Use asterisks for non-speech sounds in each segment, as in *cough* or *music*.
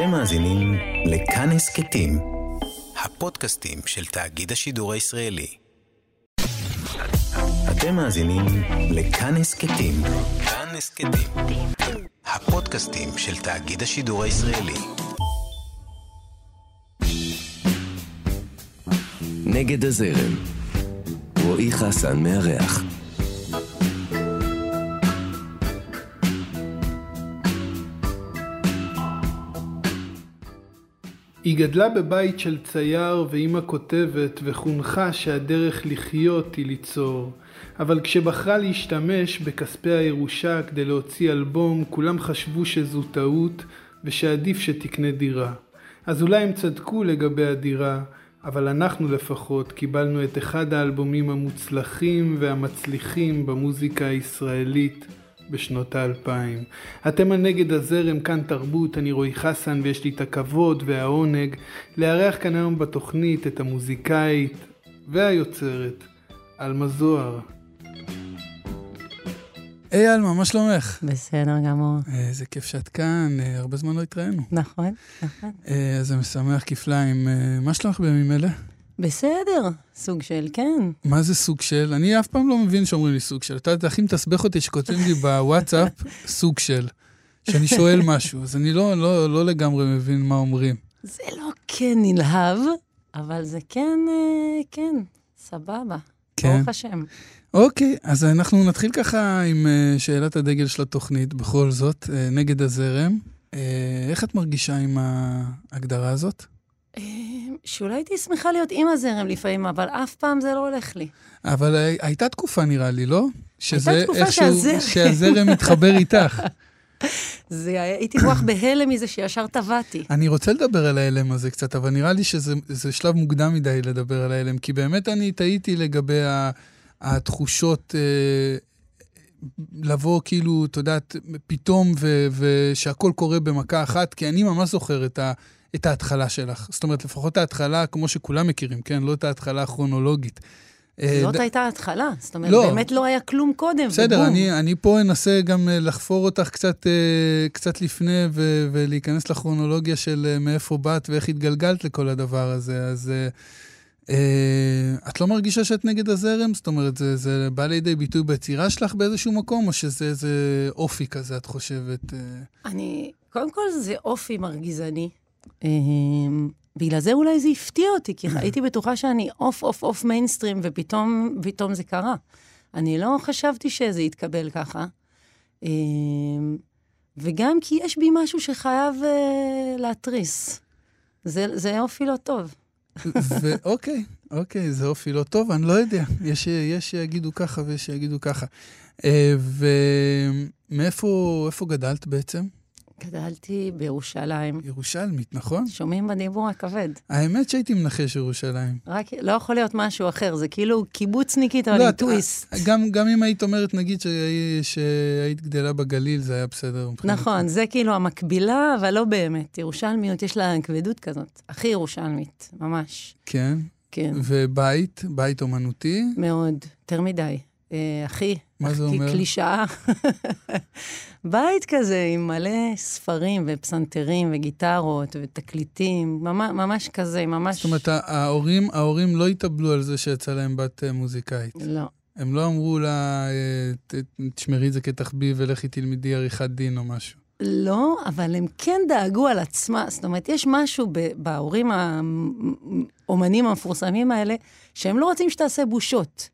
אתם מאזינים לכאן הסכתים, הפודקאסטים של תאגיד השידור הישראלי. אתם מאזינים לכאן הסכתים, כאן הסכתים, הפודקאסטים של תאגיד השידור הישראלי. נגד הזרם, רועי חסן מארח. היא גדלה בבית של צייר ואימא כותבת וחונכה שהדרך לחיות היא ליצור. אבל כשבחרה להשתמש בכספי הירושה כדי להוציא אלבום, כולם חשבו שזו טעות ושעדיף שתקנה דירה. אז אולי הם צדקו לגבי הדירה, אבל אנחנו לפחות קיבלנו את אחד האלבומים המוצלחים והמצליחים במוזיקה הישראלית בשנות האלפיים. אתם הנגד הזרם, כאן תרבות, אני רועי חסן ויש לי את הכבוד והעונג לארח כאן היום בתוכנית את המוזיקאית והיוצרת, עלמה זוהר. היי עלמה, מה שלומך? בסדר גמור. איזה כיף שאת כאן, אה, הרבה זמן לא התראינו. נכון, נכון. אה, אז זה משמח כפליים. אה, מה שלומך בימים אלה? בסדר, סוג של כן. מה זה סוג של? אני אף פעם לא מבין שאומרים לי סוג של. אתה יודע, הכי מתסבך אותי שכותבים לי בוואטסאפ *laughs* סוג של. שאני שואל משהו, אז אני לא, לא, לא לגמרי מבין מה אומרים. זה לא כן נלהב, אבל זה כן, אה, כן, סבבה. כן. ברוך השם. אוקיי, אז אנחנו נתחיל ככה עם אה, שאלת הדגל של התוכנית, בכל זאת, אה, נגד הזרם. איך את מרגישה עם ההגדרה הזאת? אה, שאולי הייתי שמחה להיות עם הזרם לפעמים, אבל אף פעם זה לא הולך לי. אבל הי- הייתה תקופה, נראה לי, לא? שזה תקופה איכשהו- שהזרם- שהזרם מתחבר איתך. *laughs* זה הייתי כך בהלם מזה שישר טבעתי. אני רוצה לדבר על ההלם הזה קצת, אבל נראה לי שזה זה שלב מוקדם מדי לדבר על ההלם, כי באמת אני טעיתי לגבי ה, התחושות אה, לבוא כאילו, את יודעת, פתאום, ושהכול קורה במכה אחת, כי אני ממש זוכר את, ה, את ההתחלה שלך. זאת אומרת, לפחות ההתחלה, כמו שכולם מכירים, כן? לא את ההתחלה הכרונולוגית. אה, זאת ד- הייתה ההתחלה. זאת אומרת, לא. באמת לא היה כלום קודם, בסדר, ובום. אני, אני פה אנסה גם אה, לחפור אותך קצת, אה, קצת לפני ו, ולהיכנס לכרונולוגיה של מאיפה באת ואיך התגלגלת לכל הדבר הזה. אז אה, את לא מרגישה שאת נגד הזרם? זאת אומרת, זה, זה בא לידי ביטוי ביצירה שלך באיזשהו מקום, או שזה איזה אופי כזה, את חושבת? אני, קודם כל זה אופי מרגיזני. אמ, בגלל זה אולי זה הפתיע אותי, כי *coughs* הייתי בטוחה שאני off off off mainstream, ופתאום פתאום זה קרה. אני לא חשבתי שזה יתקבל ככה. אמ, וגם כי יש בי משהו שחייב אה, להתריס. זה, זה אופי לא טוב. *laughs* ואוקיי, אוקיי, זה אופי לא טוב, אני לא יודע. יש, יש שיגידו ככה ויש שיגידו ככה. אה, ומאיפה איפה גדלת בעצם? גדלתי בירושלים. ירושלמית, נכון? שומעים בדיבור הכבד. האמת שהיית מנחש ירושלים. רק לא יכול להיות משהו אחר, זה כאילו קיבוצניקית, אבל לא, עם טוויסט. גם, גם אם היית אומרת, נגיד שהי- שהיית גדלה בגליל, זה היה בסדר. נכון, זה כאילו המקבילה, אבל לא באמת. ירושלמיות, יש לה כבדות כזאת. הכי ירושלמית, ממש. כן. כן, ובית, בית אומנותי, מאוד. יותר מדי. אה, הכי. מה זה אומר? קלישאה. *laughs* בית כזה עם מלא ספרים ופסנתרים וגיטרות ותקליטים, ממש, ממש כזה, ממש... זאת אומרת, ההורים, ההורים לא התאבלו על זה שיצא להם בת אה, מוזיקאית. לא. הם לא אמרו לה, אה, תשמרי את זה כתחביב ולכי תלמדי עריכת דין או משהו. לא, אבל הם כן דאגו על עצמם. זאת אומרת, יש משהו בהורים האומנים המפורסמים האלה, שהם לא רוצים שתעשה בושות.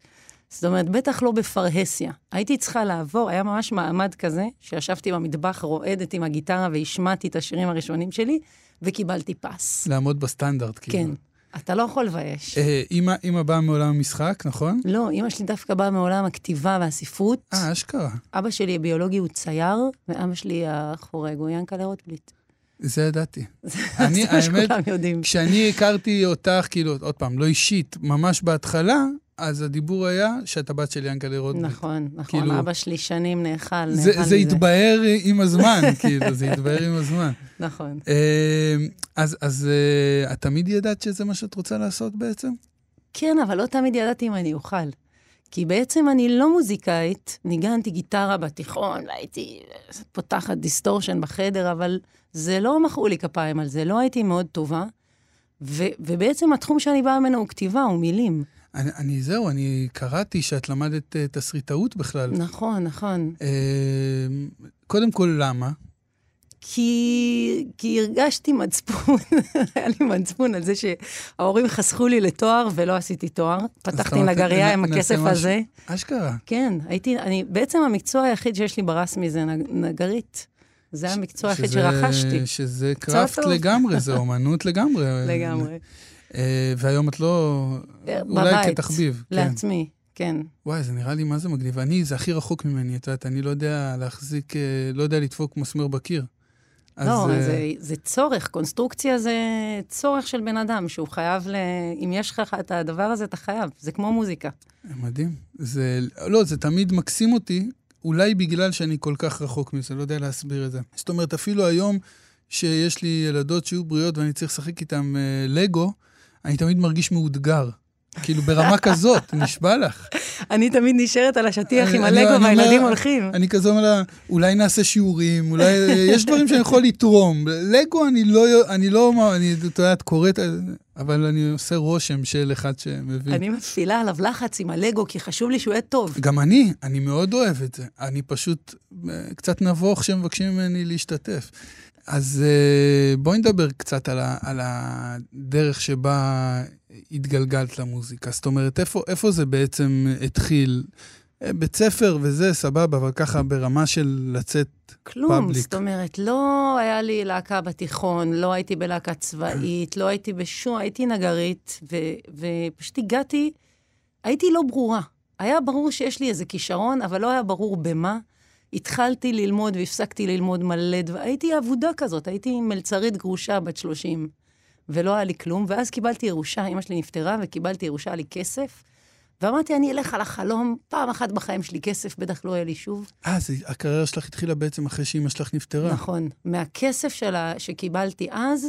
זאת אומרת, בטח לא בפרהסיה. הייתי צריכה לעבור, היה ממש מעמד כזה, שישבתי במטבח רועדת עם הגיטרה והשמעתי את השירים הראשונים שלי, וקיבלתי פס. לעמוד בסטנדרט, כאילו. כן. אתה לא יכול לבייש. אה, אימא, אימא באה מעולם המשחק, נכון? לא, אימא שלי דווקא באה מעולם הכתיבה והספרות. אה, אשכרה. אבא שלי הביולוגי הוא צייר, ואבא שלי החורג הוא ינקלה רוטבליט. זה ידעתי. *laughs* זה מה שכולם יודעים. כשאני הכרתי אותך, כאילו, עוד פעם, לא אישית, ממש בהתחלה, אז הדיבור היה שאת הבת של ינקלה רוטבליט. נכון, נכון, כאילו- אבא שלי שנים נאכל, זה, נאכל זה מזה. התבהר עם הזמן, *laughs* כאילו, זה התבהר עם הזמן. נכון. אה, אז, אז אה, את תמיד ידעת שזה מה שאת רוצה לעשות בעצם? כן, אבל לא תמיד ידעתי אם אני אוכל. כי בעצם אני לא מוזיקאית, ניגנתי גיטרה בתיכון, והייתי פותחת distortion בחדר, אבל זה לא מחאו לי כפיים על זה, לא הייתי מאוד טובה. ו- ובעצם התחום שאני באה ממנו הוא כתיבה, הוא מילים. אני, אני זהו, אני קראתי שאת למדת uh, תסריטאות בכלל. נכון, נכון. Uh, קודם כל, למה? כי, כי הרגשתי מצפון, *laughs* היה לי מצפון על זה שההורים חסכו לי לתואר ולא עשיתי תואר. פתחתי נגרייה עם הכסף הזה. אשכרה. כן, הייתי, אני, בעצם המקצוע היחיד שיש לי ברסמי זה נגרית. זה המקצוע היחיד שרכשתי. שזה קראפט לגמרי, זה *laughs* אומנות לגמרי. לגמרי. אה, והיום את לא... אולי כתחביב. כן. לעצמי, כן. וואי, זה נראה לי מה זה מגניב. אני, זה הכי רחוק ממני, את יודעת, אני לא יודע להחזיק, אה, לא יודע לדפוק מסמר בקיר. לא, אז... זה, זה צורך, קונסטרוקציה זה צורך של בן אדם, שהוא חייב ל... אם יש לך את הדבר הזה, אתה חייב. זה כמו מוזיקה. מדהים. זה... לא, זה תמיד מקסים אותי, אולי בגלל שאני כל כך רחוק מזה, לא יודע להסביר את זה. זאת אומרת, אפילו היום שיש לי ילדות שיהיו בריאות ואני צריך לשחק איתן אה, לגו, אני תמיד מרגיש מאותגר. כאילו ברמה כזאת, *laughs* נשבע לך. אני תמיד נשארת על השטיח עם הלגו והילדים הולכים. אני כזה אומר לה, אולי נעשה שיעורים, אולי, *laughs* יש דברים שאני יכול לתרום. לגו אני לא, אני לא, אני, את יודעת, קוראת, אבל אני עושה רושם של אחד שמבין. אני מפעילה עליו לחץ עם הלגו, כי חשוב לי שהוא יהיה טוב. גם אני, אני מאוד אוהב את זה. אני פשוט אה, קצת נבוך שמבקשים ממני להשתתף. אז אה, בואי נדבר קצת על, ה, על הדרך שבה התגלגלת למוזיקה. זאת אומרת, איפה, איפה זה בעצם התחיל? אה, בית ספר וזה, סבבה, אבל ככה ברמה של לצאת כלום, פאבליק. כלום, זאת אומרת, לא היה לי להקה בתיכון, לא הייתי בלהקה צבאית, לא הייתי בשום, הייתי נגרית, ו, ופשוט הגעתי, הייתי לא ברורה. היה ברור שיש לי איזה כישרון, אבל לא היה ברור במה. התחלתי ללמוד והפסקתי ללמוד מלא, והייתי אבודה כזאת, הייתי מלצרית גרושה בת 30, ולא היה לי כלום, ואז קיבלתי ירושה, אמא שלי נפטרה, וקיבלתי ירושה, לי כסף, ואמרתי, אני אלך על החלום, פעם אחת בחיים שלי כסף, בטח לא יהיה לי שוב. אה, הקריירה שלך התחילה בעצם אחרי שאימא שלך נפטרה. נכון. מהכסף שלה, שקיבלתי אז,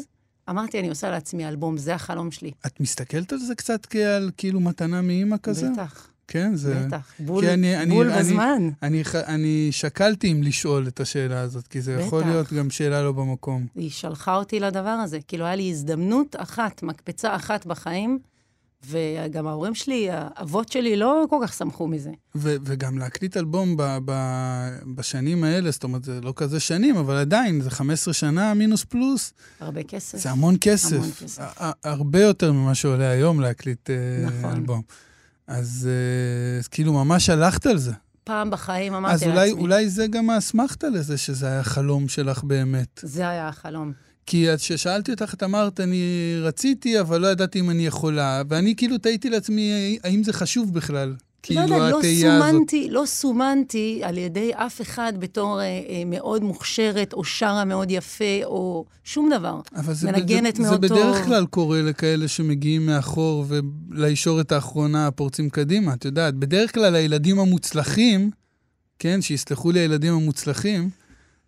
אמרתי, אני עושה לעצמי אלבום, זה החלום שלי. את מסתכלת על זה קצת כעל כאילו מתנה מאימא כזה? בטח. כן, זה... בטח, בול, אני, בול אני, בזמן. אני, אני, אני שקלתי אם לשאול את השאלה הזאת, כי זה בטח. יכול להיות גם שאלה לא במקום. היא שלחה אותי לדבר הזה. כאילו, היה לי הזדמנות אחת, מקפצה אחת בחיים, וגם ההורים שלי, האבות שלי, לא כל כך שמחו מזה. ו- וגם להקליט אלבום ב- ב- בשנים האלה, זאת אומרת, זה לא כזה שנים, אבל עדיין, זה 15 שנה מינוס פלוס. הרבה כסף. זה המון כסף. המון כסף. הרבה יותר ממה שעולה היום להקליט אה, נכון. אלבום. אז, אה, אז כאילו ממש הלכת על זה. פעם בחיים אמרתי לעצמי. אז אולי, אולי זה גם האסמכתה לזה, שזה היה חלום שלך באמת. זה היה החלום. כי כששאלתי אותך, את אמרת, אני רציתי, אבל לא ידעתי אם אני יכולה, ואני כאילו תהיתי לעצמי, האם זה חשוב בכלל? כאילו, לא יודע, לא סומנתי, הזאת. לא סומנתי על ידי אף אחד בתור אה, אה, מאוד מוכשרת, או שרה מאוד יפה, או שום דבר. אבל זה מנגנת זה, מאוד זה טוב. זה בדרך כלל קורה לכאלה שמגיעים מאחור, ולישורת האחרונה פורצים קדימה. את יודעת, בדרך כלל הילדים המוצלחים, כן, שיסלחו לי הילדים המוצלחים,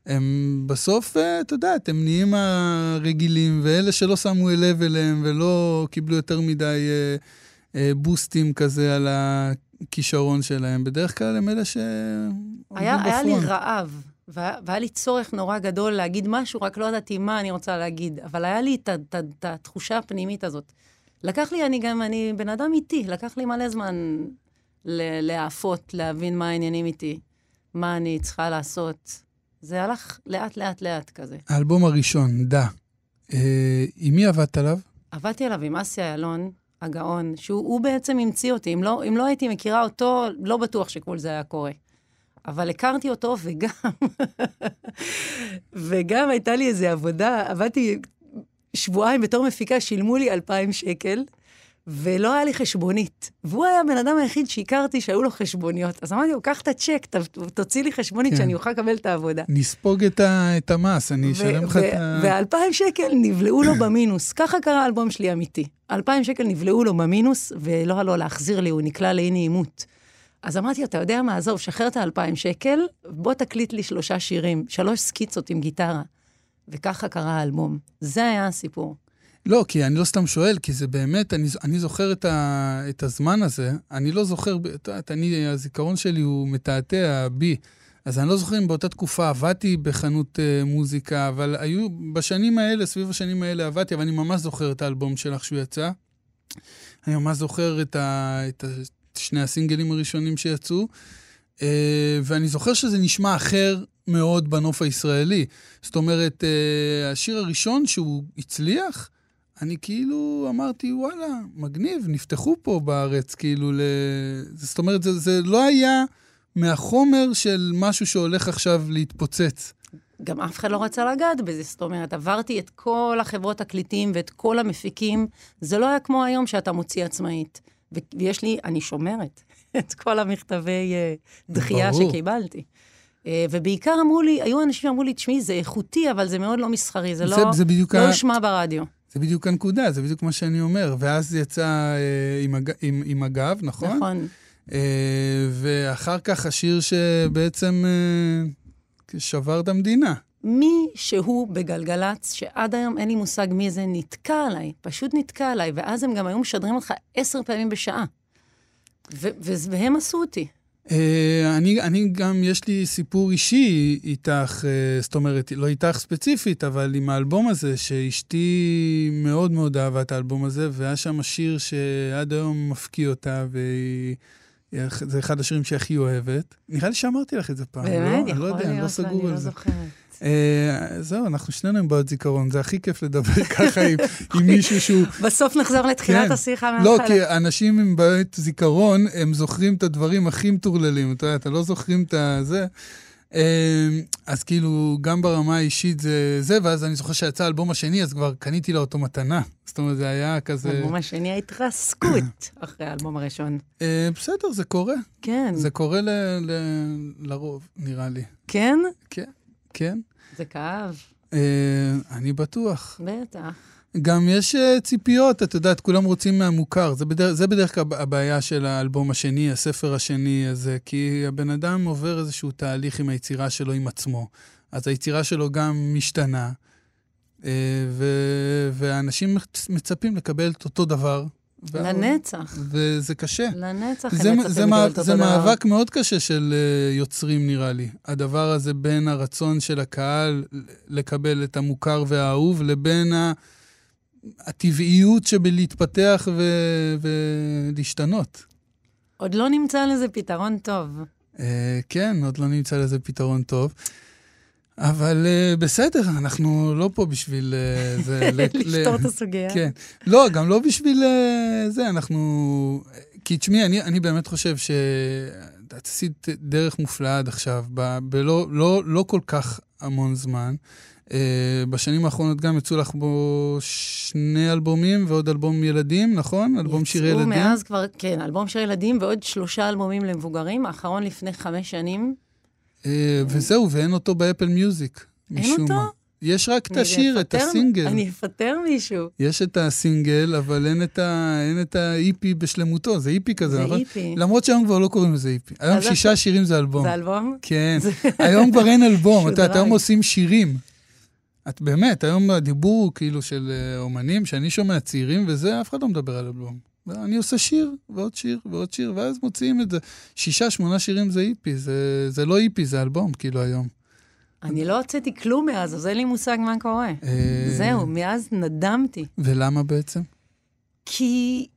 הם בסוף, אה, את יודעת, הם נהיים הרגילים, ואלה שלא שמו לב אליהם ולא קיבלו יותר מדי אה, אה, בוסטים כזה על הכישרון שלהם, בדרך כלל הם אלה ש... היה, היה לי רעב, והיה, והיה לי צורך נורא גדול להגיד משהו, רק לא ידעתי מה אני רוצה להגיד, אבל היה לי את התחושה הפנימית הזאת. לקח לי, אני גם, אני בן אדם איטי, לקח לי מלא זמן להאפות, להבין מה העניינים איתי, מה אני צריכה לעשות. זה הלך לאט-לאט-לאט כזה. האלבום הראשון, דה, אה, עם מי עבדת עליו? עבדתי עליו עם אסי איילון, הגאון, שהוא בעצם המציא אותי. אם לא, אם לא הייתי מכירה אותו, לא בטוח שכל זה היה קורה. אבל הכרתי אותו, וגם, *laughs* וגם הייתה לי איזו עבודה, עבדתי שבועיים בתור מפיקה, שילמו לי 2,000 שקל, ולא היה לי חשבונית. והוא היה הבן אדם היחיד שהכרתי שהיו לו חשבוניות. אז אמרתי לו, קח את הצ'ק, ת, תוציא לי חשבונית כן. שאני אוכל לקבל את העבודה. נספוג את, ה, את המס, אני אשלם לך את ה... ואלפיים שקל נבלעו לו במינוס. ככה קרה האלבום שלי אמיתי. אלפיים שקל נבלעו לו במינוס, ולא היה לו להחזיר לי, הוא נקלע לאי נעימות. אז אמרתי, אתה יודע מה, עזוב, שחרר את האלפיים שקל, בוא תקליט לי שלושה שירים, שלוש סקיצות עם גיטרה. וככה קרה האלבום. זה היה הסיפור. לא, כי אני לא סתם שואל, כי זה באמת, אני, אני זוכר את, ה, את הזמן הזה, אני לא זוכר, את יודעת, אני, הזיכרון שלי הוא מתעתע בי. אז אני לא זוכר אם באותה תקופה עבדתי בחנות uh, מוזיקה, אבל היו, בשנים האלה, סביב השנים האלה עבדתי, אבל אני ממש זוכר את האלבום שלך שהוא יצא. אני ממש זוכר את, ה, את ה, שני הסינגלים הראשונים שיצאו, uh, ואני זוכר שזה נשמע אחר מאוד בנוף הישראלי. זאת אומרת, uh, השיר הראשון שהוא הצליח, אני כאילו אמרתי, וואלה, מגניב, נפתחו פה בארץ, כאילו, ל... זאת אומרת, זה, זה לא היה מהחומר של משהו שהולך עכשיו להתפוצץ. גם אף אחד לא רצה לגעת בזה, זאת אומרת, עברתי את כל החברות תקליטים ואת כל המפיקים, זה לא היה כמו היום שאתה מוציא עצמאית. ויש לי, אני שומרת *laughs* את כל המכתבי uh, דחייה ברור. שקיבלתי. Uh, ובעיקר אמרו לי, היו אנשים שאמרו לי, תשמעי, זה איכותי, אבל זה מאוד לא מסחרי, זה, זה לא, זה לא יושמע ברדיו. זה בדיוק הנקודה, זה בדיוק מה שאני אומר. ואז יצא אה, עם, הג... עם, עם הגב, נכון? נכון. אה, ואחר כך השיר שבעצם אה, שבר את המדינה. מי שהוא בגלגלצ, שעד היום אין לי מושג מי זה, נתקע עליי, פשוט נתקע עליי, ואז הם גם היו משדרים אותך עשר פעמים בשעה. והם עשו אותי. אה, אני, אני גם, יש לי סיפור אישי איתך, אה, זאת אומרת, לא איתך ספציפית, אבל עם האלבום הזה, שאשתי מאוד מאוד אהבה את האלבום הזה, והיה שם שיר שעד היום מפקיא אותה, וזה אחד השירים שהיא הכי אוהבת. נראה לי שאמרתי לך את זה פעם, באמת? לא? יכול אני לא יודע, אני לא סגור על לא זה. זוכרת. Uh, זהו, אנחנו שנינו עם בעיות זיכרון, זה הכי כיף לדבר *laughs* ככה עם, עם מישהו שהוא... בסוף נחזור לתחילת כן. השיחה מהחלק. לא, כי אנשים עם בעיות זיכרון, הם זוכרים את הדברים הכי מטורללים, אתה יודע, אתה לא זוכרים את זה. Uh, אז כאילו, גם ברמה האישית זה זה, ואז אני זוכר שיצא האלבום השני, אז כבר קניתי לו אותו מתנה. זאת אומרת, זה היה כזה... האלבום השני ההתרסקות *clears throat* אחרי האלבום הראשון. Uh, בסדר, זה קורה. כן. זה קורה ל, ל, לרוב, נראה לי. כן? כן, כן. זה כאב. אה, אני בטוח. בטח. גם יש uh, ציפיות, את יודעת, כולם רוצים מהמוכר. זה בדרך, זה בדרך כלל הבעיה של האלבום השני, הספר השני הזה, כי הבן אדם עובר איזשהו תהליך עם היצירה שלו עם עצמו. אז היצירה שלו גם משתנה, uh, ו- ואנשים מצפים לקבל את אותו דבר לנצח. וזה קשה. לנצח זה, הם מצפים לקבל את אותו דבר. זה מאבק מאוד קשה של uh, יוצרים, נראה לי. הדבר הזה בין הרצון של הקהל לקבל את המוכר והאהוב, לבין ה... הטבעיות שבלהתפתח ו... ולהשתנות. עוד לא נמצא לזה פתרון טוב. Uh, כן, עוד לא נמצא לזה פתרון טוב. אבל uh, בסדר, אנחנו לא פה בשביל uh, זה. *laughs* לפתור את הסוגיה. כן. לא, גם לא בשביל uh, זה, אנחנו... כי תשמעי, אני, אני באמת חושב שאת עשית דרך מופלאה עד עכשיו, ב, בלא לא, לא כל כך המון זמן. Uh, בשנים האחרונות גם יצאו לך בו שני אלבומים ועוד אלבום ילדים, נכון? אלבום שיר ילדים. יצאו מאז כבר, כן, אלבום שיר ילדים ועוד שלושה אלבומים למבוגרים, האחרון לפני חמש שנים. אה, וזהו, ואין אותו באפל מיוזיק, משום מה. אין אותו? יש רק את השיר, את הסינגל. אני אפטר מישהו. יש את הסינגל, אבל אין את, ה, אין את ה-EP בשלמותו, זה EP כזה, נכון? זה EP. למרות שהיום כבר לא קוראים לזה EP. היום שישה שירים זה אלבום. זה אלבום? כן. היום כבר אין אלבום, אתה יודע, היום עושים שירים. את באמת, היום הדיבור כאילו של אה, אומנים, שאני שומע צעירים וזה, אף אחד לא מדבר על אלבום. אני עושה שיר, ועוד שיר, ועוד שיר, ואז מוציאים את זה. שישה, שמונה שירים זה איפי, זה, זה לא איפי, זה אלבום, כאילו, היום. אני לא הוצאתי כלום מאז, אז אין לי מושג מה קורה. אה, זהו, מאז נדמתי. ולמה בעצם? כי,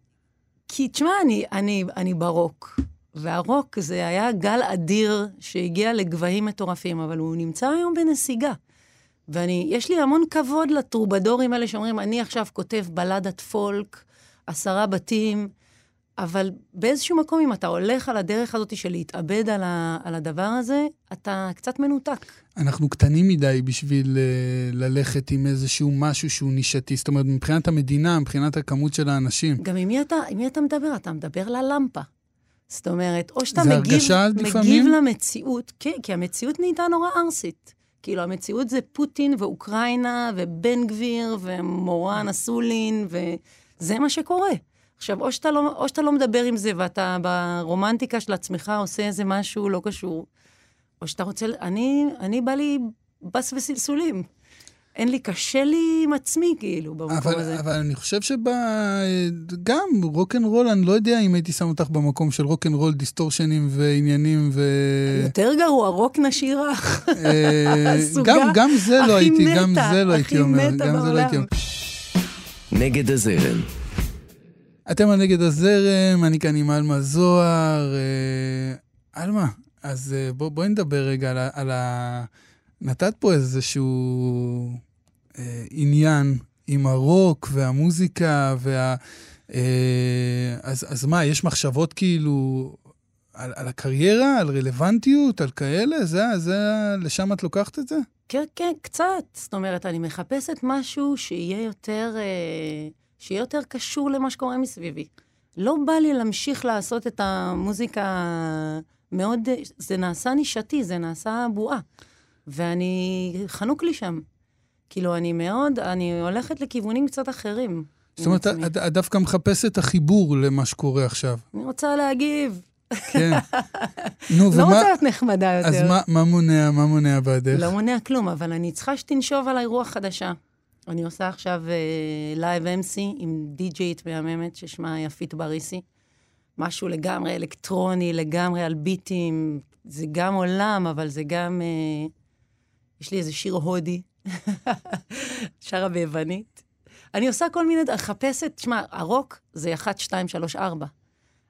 כי תשמע, אני, אני, אני ברוק, והרוק זה היה גל אדיר שהגיע לגבהים מטורפים, אבל הוא נמצא היום בנסיגה. ואני, יש לי המון כבוד לטרובדורים האלה שאומרים, אני עכשיו כותב בלדת פולק, עשרה בתים, אבל באיזשהו מקום, אם אתה הולך על הדרך הזאת של להתאבד על, ה, על הדבר הזה, אתה קצת מנותק. אנחנו קטנים מדי בשביל uh, ללכת עם איזשהו משהו שהוא נישתי. זאת אומרת, מבחינת המדינה, מבחינת הכמות של האנשים. גם עם מי אתה, עם מי אתה מדבר? אתה מדבר ללמפה. זאת אומרת, או שאתה מגיב, מגיב למציאות, כן, כי המציאות נהייתה נורא ערסית. כאילו, המציאות זה פוטין ואוקראינה ובן גביר ומורן אסולין ו... זה מה שקורה. עכשיו, או שאתה, לא, או שאתה לא מדבר עם זה ואתה ברומנטיקה של עצמך עושה איזה משהו לא קשור, או שאתה רוצה... אני, אני בא לי בס וסלסולים. אין לי, קשה לי עם עצמי, כאילו, במקום אבל, הזה. אבל אני חושב שגם רוקנרול, אני לא יודע אם הייתי שם אותך במקום של רוקנרול, דיסטורשנים ועניינים ו... יותר גרוע, רוק נשירה. אה, *laughs* הסוגה גם, גם זה לא הכי הייתי, גם מתה, זה לא הייתי הכי. מתה גם זה לא הייתי בעולם. אומר. נגד הזרם. אתם על נגד הזרם, אני כאן עם עלמה זוהר. אה, עלמה, אז אה, בוא, בואי נדבר רגע על ה... על ה... נתת פה איזשהו אה, עניין עם הרוק והמוזיקה וה... אה, אז, אז מה, יש מחשבות כאילו על, על הקריירה, על רלוונטיות, על כאלה? זה, זה, לשם את לוקחת את זה? כן, כן, קצת. זאת אומרת, אני מחפשת משהו שיהיה יותר, אה, שיהיה יותר קשור למה שקורה מסביבי. לא בא לי להמשיך לעשות את המוזיקה מאוד... זה נעשה נישתי, זה נעשה בועה. ואני... חנוק לי שם. כאילו, אני מאוד... אני הולכת לכיוונים קצת אחרים. זאת אומרת. את, את דווקא מחפשת את החיבור למה שקורה עכשיו. אני רוצה להגיב. כן. *laughs* נו, לא ומה... רוצה להיות נחמדה יותר. אז מה, מה מונע, מה מונע בעדך? לא מונע כלום, אבל אני צריכה שתנשוב עליי רוח חדשה. אני עושה עכשיו לייב uh, MC עם די-ג'יית מהממת ששמה יפית בריסי. משהו לגמרי אלקטרוני, לגמרי על ביטים. זה גם עולם, אבל זה גם... Uh, יש לי איזה שיר הודי, *laughs* שרה ביוונית. אני עושה כל מיני... מחפשת, שמע, הרוק זה 1, 2, 3, 4.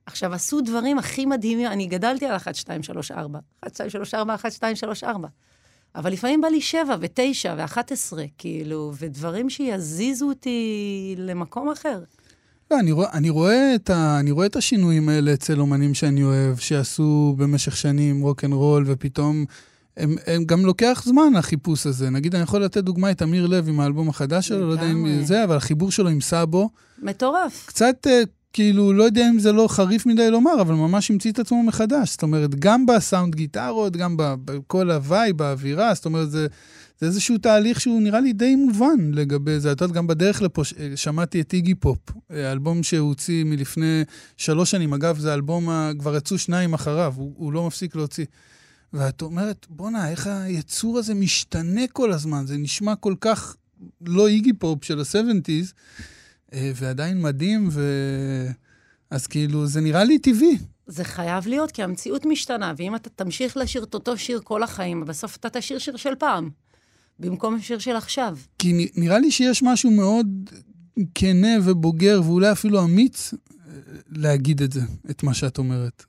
עכשיו, עשו דברים הכי מדהימים, אני גדלתי על 1, 2, 3, 4. 1, 2, 3, 4, 1, 2, 3, 4. אבל לפעמים בא לי 7 ו-9 ו-11, כאילו, ודברים שיזיזו אותי למקום אחר. לא, אני רואה, אני, רואה את ה, אני רואה את השינויים האלה אצל אומנים שאני אוהב, שעשו במשך שנים רוק אנד רול, ופתאום הם, הם גם לוקח זמן, החיפוש הזה. נגיד, אני יכול לתת דוגמה את אמיר לב עם האלבום החדש שלו, לא יודע אם. זה, אבל החיבור שלו עם סאבו, מטורף. קצת, אה, כאילו, לא יודע אם זה לא חריף מדי לומר, אבל ממש המציא את עצמו מחדש. זאת אומרת, גם בסאונד גיטרות, גם בכל הוואי, באווירה, זאת אומרת, זה, זה איזשהו תהליך שהוא נראה לי די מובן לגבי זה. את יודעת, גם בדרך לפה ש- שמעתי את איגי פופ, אה, אלבום שהוא הוציא מלפני שלוש שנים. אגב, זה אלבום, כבר יצאו שניים אחריו, הוא, הוא לא מפסיק להוציא. ואת אומרת, בואנה, איך היצור הזה משתנה כל הזמן? זה נשמע כל כך לא איגי פופ של ה-70's, אה, ועדיין מדהים, ו... אז כאילו, זה נראה לי טבעי. זה חייב להיות, כי המציאות משתנה, ואם אתה תמשיך לשיר את אותו שיר כל החיים, בסוף אתה תשיר שיר של פעם, במקום השיר של עכשיו. כי נראה לי שיש משהו מאוד כנה ובוגר, ואולי אפילו אמיץ, אה, להגיד את זה, את מה שאת אומרת.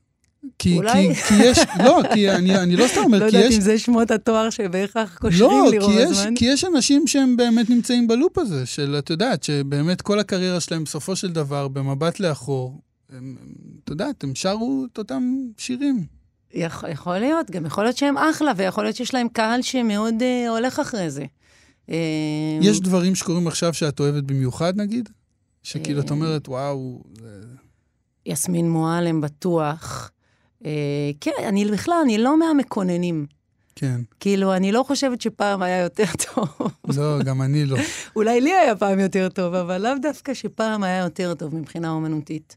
כי, אולי. כי, כי יש, לא, כי אני, אני לא סתם אומר, *laughs* לא כי יודעת יש... אם זה שמות התואר שבהכרח קושרים לא, לי רוב כי יש, הזמן. כי יש אנשים שהם באמת נמצאים בלופ הזה, של, את יודעת, שבאמת כל הקריירה שלהם בסופו של דבר, במבט לאחור, הם, את יודעת, הם שרו את אותם שירים. יכול, יכול להיות, גם יכול להיות שהם אחלה, ויכול להיות שיש להם קהל שמאוד אה, הולך אחרי זה. אה, יש דברים שקורים עכשיו שאת אוהבת במיוחד, נגיד? שכאילו את אה. אומרת, וואו. יסמין מועלם בטוח. אה, כן, אני בכלל, אני לא מהמקוננים. כן. כאילו, אני לא חושבת שפעם היה יותר *laughs* טוב. לא, גם אני לא. *laughs* אולי לי היה פעם יותר טוב, אבל לאו דווקא שפעם היה יותר טוב מבחינה אומנותית.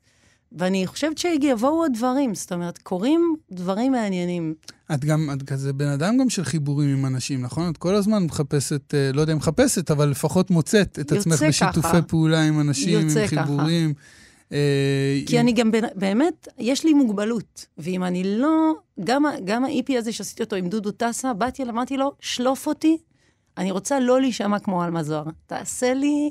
ואני חושבת שיבואו עוד דברים, זאת אומרת, קורים דברים מעניינים. את גם, את כזה בן אדם גם של חיבורים עם אנשים, נכון? את כל הזמן מחפשת, אה, לא יודע אם מחפשת, אבל לפחות מוצאת את יוצא עצמך בשיתופי ככה. פעולה עם אנשים, יוצא עם ככה. חיבורים. אה, כי עם- אני גם, באמת, יש לי מוגבלות. ואם אני לא, גם, גם ה-EP הזה שעשיתי אותו עם דודו טסה, באתי אליו, אמרתי לו, שלוף אותי, אני רוצה לא להישמע כמו עלמה זוהר. תעשה לי...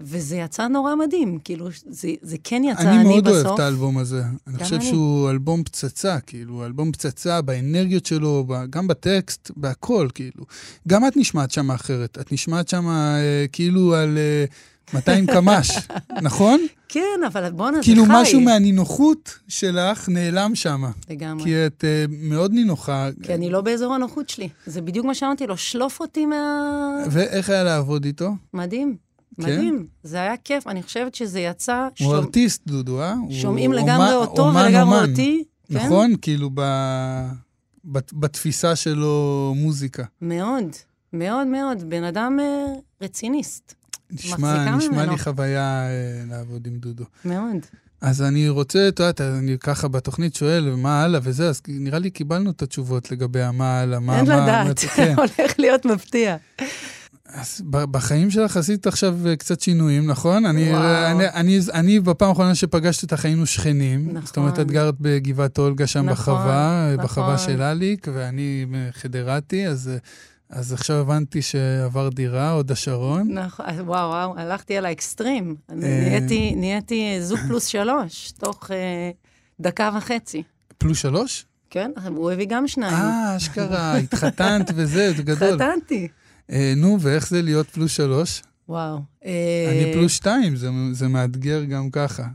וזה יצא נורא מדהים, כאילו, זה, זה כן יצא אני אני, מאוד בסוף. אוהב את האלבום הזה. אני חושב אני. שהוא אלבום פצצה, כאילו, אלבום פצצה באנרגיות שלו, גם בטקסט, בהכל, כאילו. גם את נשמעת שם אחרת. את נשמעת שם אה, כאילו על אה, 200 קמ"ש, נכון? כן, אבל בואנה, זה חי. כאילו משהו מהנינוחות שלך נעלם שם. לגמרי. כי את אה, מאוד נינוחה. כי אני לא באזור הנוחות שלי. זה בדיוק מה שאמרתי לו, שלוף אותי מה... ואיך היה לעבוד איתו? מדהים, כן? מדהים. זה היה כיף, אני חושבת שזה יצא... הוא שומע- ארטיסט, דודו, אה? הוא שומעים אומן- לגמרי אותו אומן, ולגמרי אומן. אותי. כן? נכון? כאילו ב... בת- בתפיסה שלו מוזיקה. מאוד, מאוד מאוד. בן אדם אה, רציניסט, נשמע, נשמע ממנו. לי חוויה אה, לעבוד עם דודו. מאוד. אז אני רוצה, את יודעת, אני ככה בתוכנית שואל, מה הלאה וזה, אז נראה לי קיבלנו את התשובות לגבי המה הלאה, מה... אין מה- לדעת, מה- *laughs* כן. הולך להיות מפתיע. אז בחיים שלך עשית עכשיו קצת שינויים, נכון? אני, אני, אני, אני בפעם האחרונה שפגשתי אותך היינו שכנים. נכון. זאת אומרת, את גרת בגבעת אולגה שם נכון, בחווה, נכון. בחווה של אליק, ואני חדרתי, אז... אז עכשיו הבנתי שעבר דירה, הוד השרון. נכון, וואו, וואו, הלכתי על האקסטרים. נהייתי, נהייתי זוג פלוס שלוש, תוך אה, דקה וחצי. פלוס שלוש? כן, הוא הביא גם שניים. אה, אשכרה, *laughs* התחתנת וזה, זה גדול. התחתנתי. אה, נו, ואיך זה להיות פלוס שלוש? וואו. אני פלוס שתיים, זה, זה מאתגר גם ככה.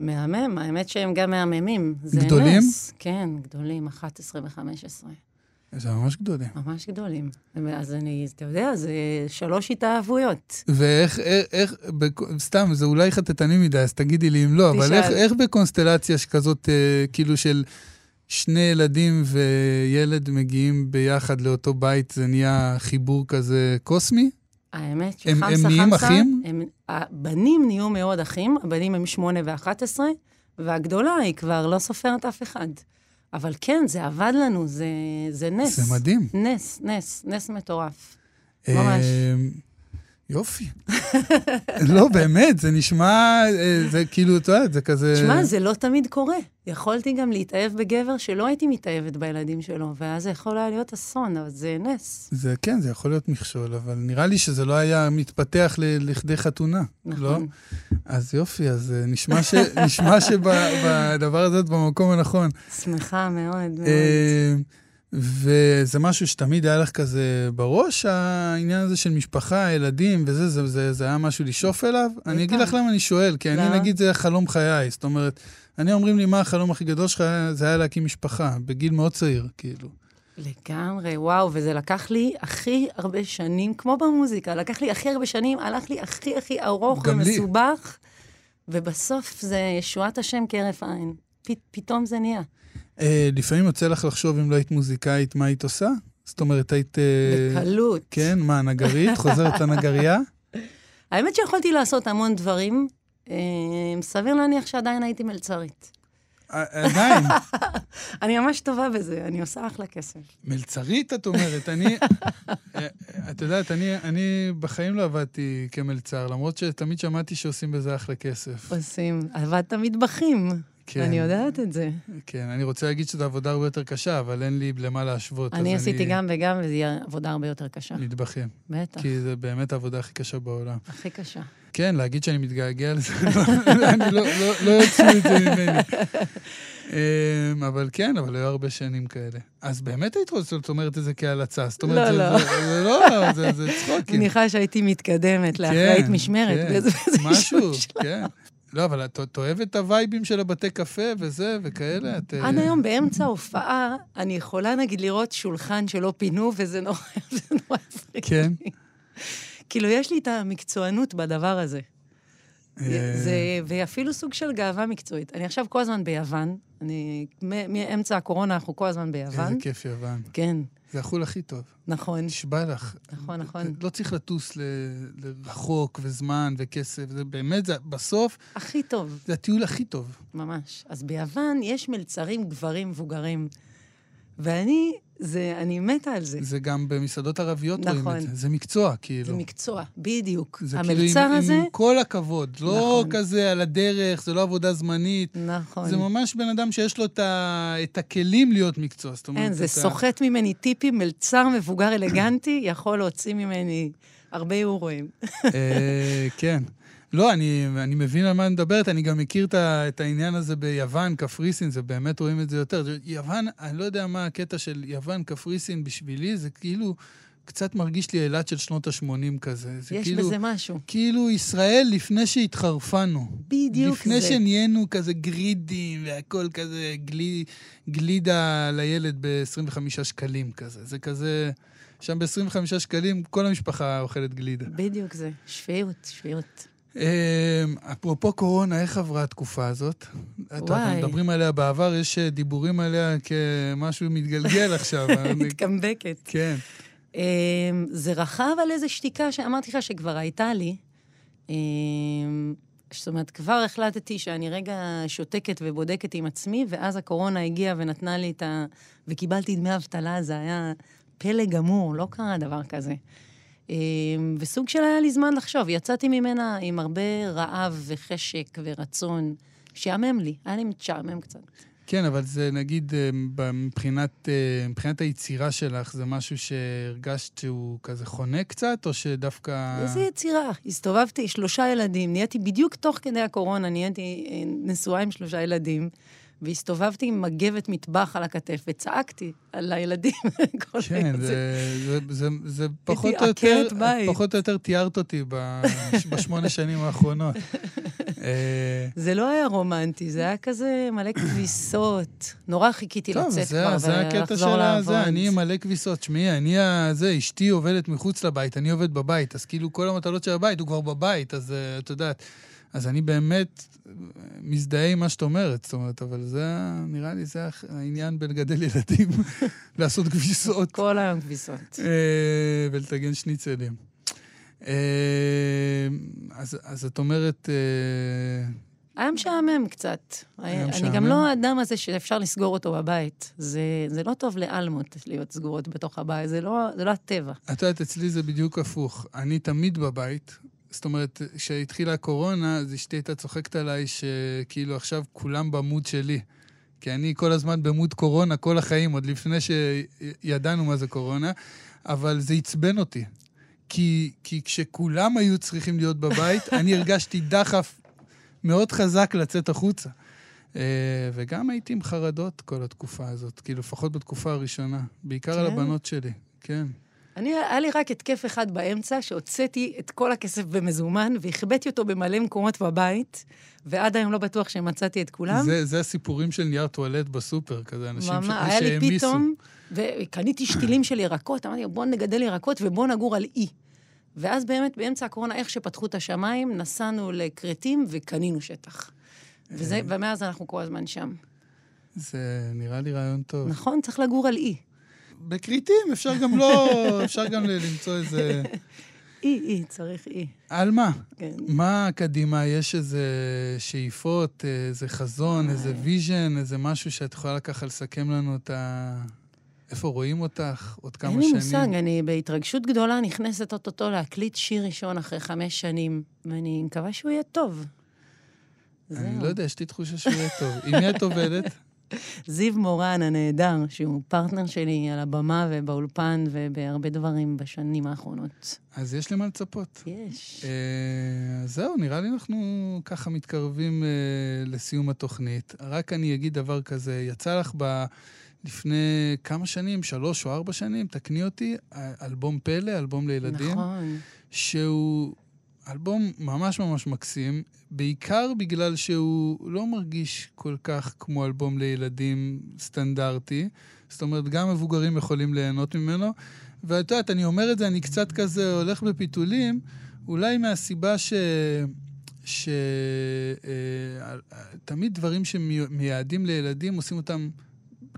מהמם, האמת שהם גם מהממים. גדולים? נס. כן, גדולים, 11 ו-15. זה ממש גדולים. ממש גדולים. אז אני, אתה יודע, זה שלוש התאהבויות. ואיך, איך, איך, סתם, זה אולי חטטני מדי, אז תגידי לי אם לא, תשאל. אבל איך, איך בקונסטלציה כזאת, אה, כאילו של שני ילדים וילד מגיעים ביחד לאותו בית, זה נהיה חיבור כזה קוסמי? האמת שחמסה חמסה... הם נהיים אחים? הם, הבנים נהיו מאוד אחים, הבנים הם שמונה ואחת עשרה, והגדולה היא כבר לא סופרת אף אחד. אבל כן, זה עבד לנו, זה, זה נס. זה מדהים. נס, נס, נס מטורף. ממש. יופי. לא, באמת, זה נשמע, אה, זה כאילו, אתה יודע, זה כזה... תשמע, זה לא תמיד קורה. יכולתי גם להתאהב בגבר שלא הייתי מתאהבת בילדים שלו, ואז זה יכול היה להיות אסון, אבל זה נס. זה כן, זה יכול להיות מכשול, אבל נראה לי שזה לא היה מתפתח לכדי חתונה. נכון. לא? אז יופי, אז אה, נשמע, ש... נשמע שבדבר הזה את במקום הנכון. שמחה מאוד, מאוד. וזה משהו שתמיד היה לך כזה בראש, העניין הזה של משפחה, ילדים וזה, זה, זה, זה היה משהו לשאוף אליו? אני אגיד לך למה אני שואל, כי אני נגיד זה חלום חיי, זאת אומרת, אני אומרים לי, מה החלום הכי גדול שלך? זה היה להקים משפחה, בגיל מאוד צעיר, כאילו. לגמרי, וואו, וזה לקח לי הכי הרבה שנים, כמו במוזיקה, לקח לי הכי הרבה שנים, הלך לי הכי הכי ארוך ומסובך, לי. ובסוף זה ישועת השם כהרף עין. פ, פתאום זה נהיה. אה, לפעמים יוצא לך לחשוב אם לא היית מוזיקאית, מה היית עושה? זאת אומרת, היית... אה, בקלות. כן, מה, נגרית? חוזרת לנגרייה? *laughs* האמת שיכולתי לעשות המון דברים. אה, סביר להניח שעדיין הייתי מלצרית. עדיין. *laughs* אני ממש טובה בזה, אני עושה אחלה כסף. מלצרית, את אומרת. אני, *laughs* את יודעת, אני, אני בחיים לא עבדתי כמלצר, למרות שתמיד שמעתי שעושים בזה אחלה כסף. עושים. עבדת מטבחים. כן. אני יודעת את זה. כן, אני רוצה להגיד שזו עבודה הרבה יותר קשה, אבל אין לי למה להשוות. אני עשיתי אני... גם וגם, וזו תהיה עבודה הרבה יותר קשה. מטבחים. בטח. כי זו באמת העבודה הכי קשה בעולם. הכי קשה. כן, להגיד שאני מתגעגע לזה, *laughs* אני לא, לא, לא יוצאו את זה ממני. אמ, אבל כן, אבל היו הרבה שנים כאלה. אז באמת היית רוצה, זאת אומרת את זה כהלצה. זאת אומרת, לא, זה, לא. זה, לא, זה, זה צחוקים. מניחה שהייתי מתקדמת לאחראית כן, משמרת כן, באיזה משהו, כן. לא, אבל את אוהבת את הווייבים של הבתי קפה וזה וכאלה? את... עד אה, היום, באמצע ההופעה, אני יכולה נגיד לראות שולחן שלא פינו, וזה נורא, *laughs* נורא הפריע כן. כאילו, יש לי את המקצוענות בדבר הזה. אה. זה, ואפילו סוג של גאווה מקצועית. אני עכשיו כל הזמן ביוון, אני, מאמצע הקורונה אנחנו כל הזמן ביוון. איזה כיף יוון. כן. זה החו"ל הכי טוב. נכון. נשבע לך. נכון, נכון. לא צריך לטוס לרחוק וזמן וכסף, זה באמת, זה בסוף... הכי טוב. זה הטיול הכי טוב. ממש. אז ביוון יש מלצרים גברים מבוגרים. ואני, זה, אני מתה על זה. זה גם במסעדות ערביות נכון. רואים את זה. זה מקצוע, כאילו. זה מקצוע, בדיוק. זה המלצר כאילו עם, הזה... עם כל הכבוד. לא נכון. כזה על הדרך, זה לא עבודה זמנית. נכון. זה ממש בן אדם שיש לו את, ה, את הכלים להיות מקצוע. זאת אומרת, אין, זה סוחט ה... ממני טיפים, מלצר מבוגר אלגנטי, יכול להוציא ממני הרבה יורואים. אה, כן. לא, אני, אני מבין על מה אני מדברת, אני גם מכיר את, את העניין הזה ביוון, קפריסין, זה באמת רואים את זה יותר. יוון, אני לא יודע מה הקטע של יוון, קפריסין בשבילי, זה כאילו... קצת מרגיש לי אילת של שנות ה-80 כזה. יש כאילו, בזה משהו. כאילו ישראל לפני שהתחרפנו. בדיוק לפני זה. לפני שנהיינו כזה גרידים והכל כזה גלי, גלידה לילד ב-25 שקלים כזה. זה כזה... שם ב-25 שקלים כל המשפחה אוכלת גלידה. בדיוק זה. שפיות, שפיות. אמ, אפרופו קורונה, איך עברה התקופה הזאת? וואי. מדברים עליה בעבר, יש אה, דיבורים עליה כמשהו מתגלגל *laughs* עכשיו. מתקמבקת. כן. אמ, זה רכב על איזו שתיקה שאמרתי לך שכבר הייתה לי. אמ, זאת אומרת, כבר החלטתי שאני רגע שותקת ובודקת עם עצמי, ואז הקורונה הגיעה ונתנה לי את ה... וקיבלתי דמי אבטלה, זה היה פלא גמור, לא קרה דבר כזה. אה, וסוג של היה לי זמן לחשוב. יצאתי ממנה עם הרבה רעב וחשק ורצון. שעמם לי, היה לי משעמם קצת. כן, אבל זה נגיד, אה, מבחינת, אה, מבחינת היצירה שלך, זה משהו שהרגשת שהוא כזה חונה קצת, או שדווקא... איזה יצירה? הסתובבתי, שלושה ילדים, נהייתי בדיוק תוך כדי הקורונה, נהייתי אה, נשואה עם שלושה ילדים. והסתובבתי עם מגבת מטבח על הכתף, וצעקתי על הילדים. *laughs* כן, זה, זה, זה, זה פחות או יותר, פחות או יותר תיארת אותי *laughs* בשמונה שנים האחרונות. *laughs* אה, זה לא היה רומנטי, זה היה כזה מלא כביסות. נורא חיכיתי לצאת כבר ולחזור לעבוד. טוב, זה הקטע של הזה, אני מלא כביסות. תשמעי, אני, זה, אשתי עובדת מחוץ לבית, אני עובד בבית, אז כאילו כל המטלות של הבית, הוא כבר בבית, אז אה, את יודעת. אז אני באמת מזדהה עם מה שאת אומרת, זאת אומרת, אבל זה, נראה לי, זה העניין בלגדל ילדים, *laughs* לעשות כביסות. כל היום כביסות. אה, ולטגן שניצלים. אה, אז, אז את אומרת... אה, היה משעמם קצת. היה? אני גם לא האדם הזה שאפשר לסגור אותו בבית. זה, זה לא טוב לאלמות להיות סגורות בתוך הבית, זה לא, זה לא הטבע. את יודעת, אצלי זה בדיוק הפוך. אני תמיד בבית, זאת אומרת, כשהתחילה הקורונה, אז אשתי הייתה צוחקת עליי שכאילו עכשיו כולם במוד שלי. כי אני כל הזמן במוד קורונה כל החיים, עוד לפני שידענו מה זה קורונה, אבל זה עצבן אותי. כי, כי כשכולם היו צריכים להיות בבית, אני *laughs* הרגשתי דחף מאוד חזק לצאת החוצה. Uh, וגם הייתי עם חרדות כל התקופה הזאת, כאילו, לפחות בתקופה הראשונה. בעיקר כן. על הבנות שלי, כן. אני, היה לי רק התקף אחד באמצע, שהוצאתי את כל הכסף במזומן, והחבאתי אותו במלא מקומות בבית, ועד היום לא בטוח שמצאתי את כולם. זה, זה הסיפורים של נייר טואלט בסופר, כזה אנשים שהעמיסו. היה לי פתאום, וקניתי שתילים של ירקות, אמרתי, בואו נגדל ירקות ובואו נגור על אי. ואז באמת, באמצע הקורונה, איך שפתחו את השמיים, נסענו לכרתים וקנינו שטח. וזה, ומאז אנחנו כל הזמן שם. זה נראה לי רעיון טוב. נכון, צריך לגור על אי. בכרתים, אפשר גם לא, *laughs* אפשר גם למצוא איזה... אי, אי, צריך אי. על מה? כן. מה קדימה? יש איזה שאיפות, איזה חזון, איזה vision, איזה משהו שאת יכולה ככה לסכם לנו את ה... איפה רואים אותך עוד כמה שנים? אין לי מושג, אני בהתרגשות גדולה נכנסת אוטוטו להקליט שיר ראשון אחרי חמש שנים, ואני מקווה שהוא יהיה טוב. אני לא יודע, יש לי תחושה שהוא יהיה טוב. עם מי את עובדת? *laughs* זיו מורן הנהדר, שהוא פרטנר שלי על הבמה ובאולפן ובהרבה דברים בשנים האחרונות. אז יש למה לצפות. יש. אה, זהו, נראה לי אנחנו ככה מתקרבים אה, לסיום התוכנית. רק אני אגיד דבר כזה, יצא לך ב... לפני כמה שנים, שלוש או ארבע שנים, תקני אותי, אלבום פלא, אלבום לילדים. נכון. שהוא אלבום ממש ממש מקסים, בעיקר בגלל שהוא לא מרגיש כל כך כמו אלבום לילדים סטנדרטי. זאת אומרת, גם מבוגרים יכולים ליהנות ממנו. ואת יודעת, אני אומר את זה, אני קצת כזה הולך בפיתולים, אולי מהסיבה ש... שתמיד אה, דברים שמייעדים לילדים, עושים אותם,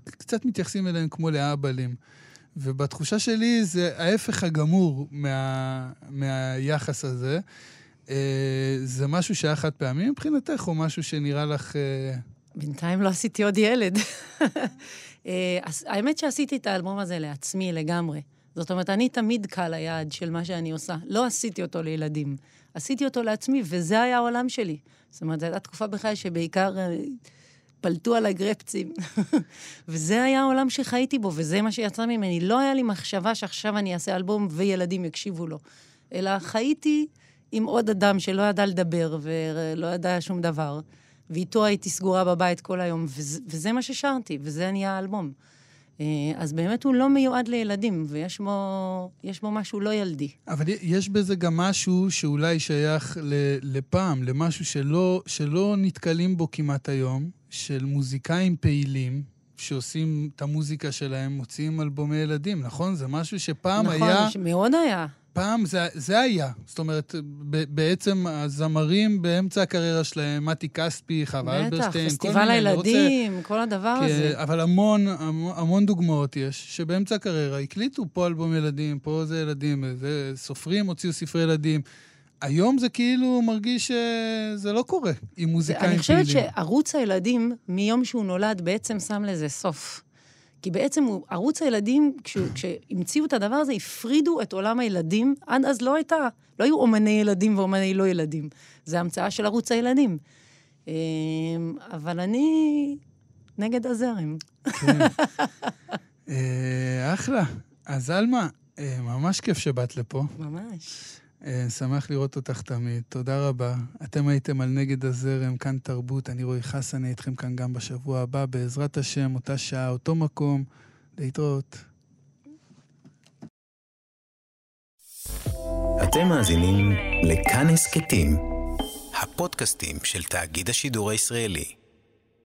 קצת מתייחסים אליהם כמו לאבלים. ובתחושה שלי זה ההפך הגמור מה, מהיחס הזה. אה, זה משהו שהיה חד פעמי מבחינתך, או משהו שנראה לך... אה... בינתיים לא עשיתי עוד ילד. *laughs* אה, האמת שעשיתי את האלבום הזה לעצמי לגמרי. זאת אומרת, אני תמיד קל היעד של מה שאני עושה. לא עשיתי אותו לילדים. עשיתי אותו לעצמי, וזה היה העולם שלי. זאת אומרת, זו הייתה תקופה בחיי שבעיקר אה, פלטו עליי גרפצים. *laughs* וזה היה העולם שחייתי בו, וזה מה שיצא ממני. לא היה לי מחשבה שעכשיו אני אעשה אלבום וילדים יקשיבו לו, אלא חייתי עם עוד אדם שלא ידע לדבר ולא ידע שום דבר, ואיתו הייתי סגורה בבית כל היום, וזה, וזה מה ששרתי, וזה נהיה האלבום. אה, אז באמת הוא לא מיועד לילדים, ויש בו, בו משהו לא ילדי. אבל יש בזה גם משהו שאולי שייך לפעם, למשהו שלא, שלא נתקלים בו כמעט היום, של מוזיקאים פעילים, שעושים את המוזיקה שלהם, מוציאים אלבומי ילדים, נכון? זה משהו שפעם נכון, היה... נכון, מאוד היה. פעם זה, זה היה. זאת אומרת, ב, בעצם הזמרים באמצע הקריירה שלהם, מתי כספי, חווה אלברשטיין, כל מיני... הילדים, רוצה... כל הדבר כי, הזה. אבל המון, המון דוגמאות יש, שבאמצע הקריירה הקליטו פה אלבום ילדים, פה זה ילדים, זה סופרים הוציאו ספרי ילדים. היום זה כאילו מרגיש שזה לא קורה עם מוזיקאים פעילים. אני חושבת שערוץ הילדים, מיום שהוא נולד, בעצם שם לזה סוף. כי בעצם הוא, ערוץ הילדים, *clears throat* כשהמציאו את הדבר הזה, הפרידו את עולם הילדים. עד אז לא הייתה, לא היו אומני ילדים ואומני לא ילדים. זה המצאה של ערוץ הילדים. אמ, אבל אני נגד הזרם. כן. *laughs* אה, אחלה. אז עלמה, אה, ממש כיף שבאת לפה. ממש. אה, שמח לראות אותך תמיד. תודה רבה. אתם הייתם על נגד הזרם, כאן תרבות. אני רועי חסן, אני איתכם כאן גם בשבוע הבא, בעזרת השם, אותה שעה, אותו מקום. להתראות. אתם מאזינים לכאן הסכתים, הפודקאסטים של תאגיד השידור הישראלי.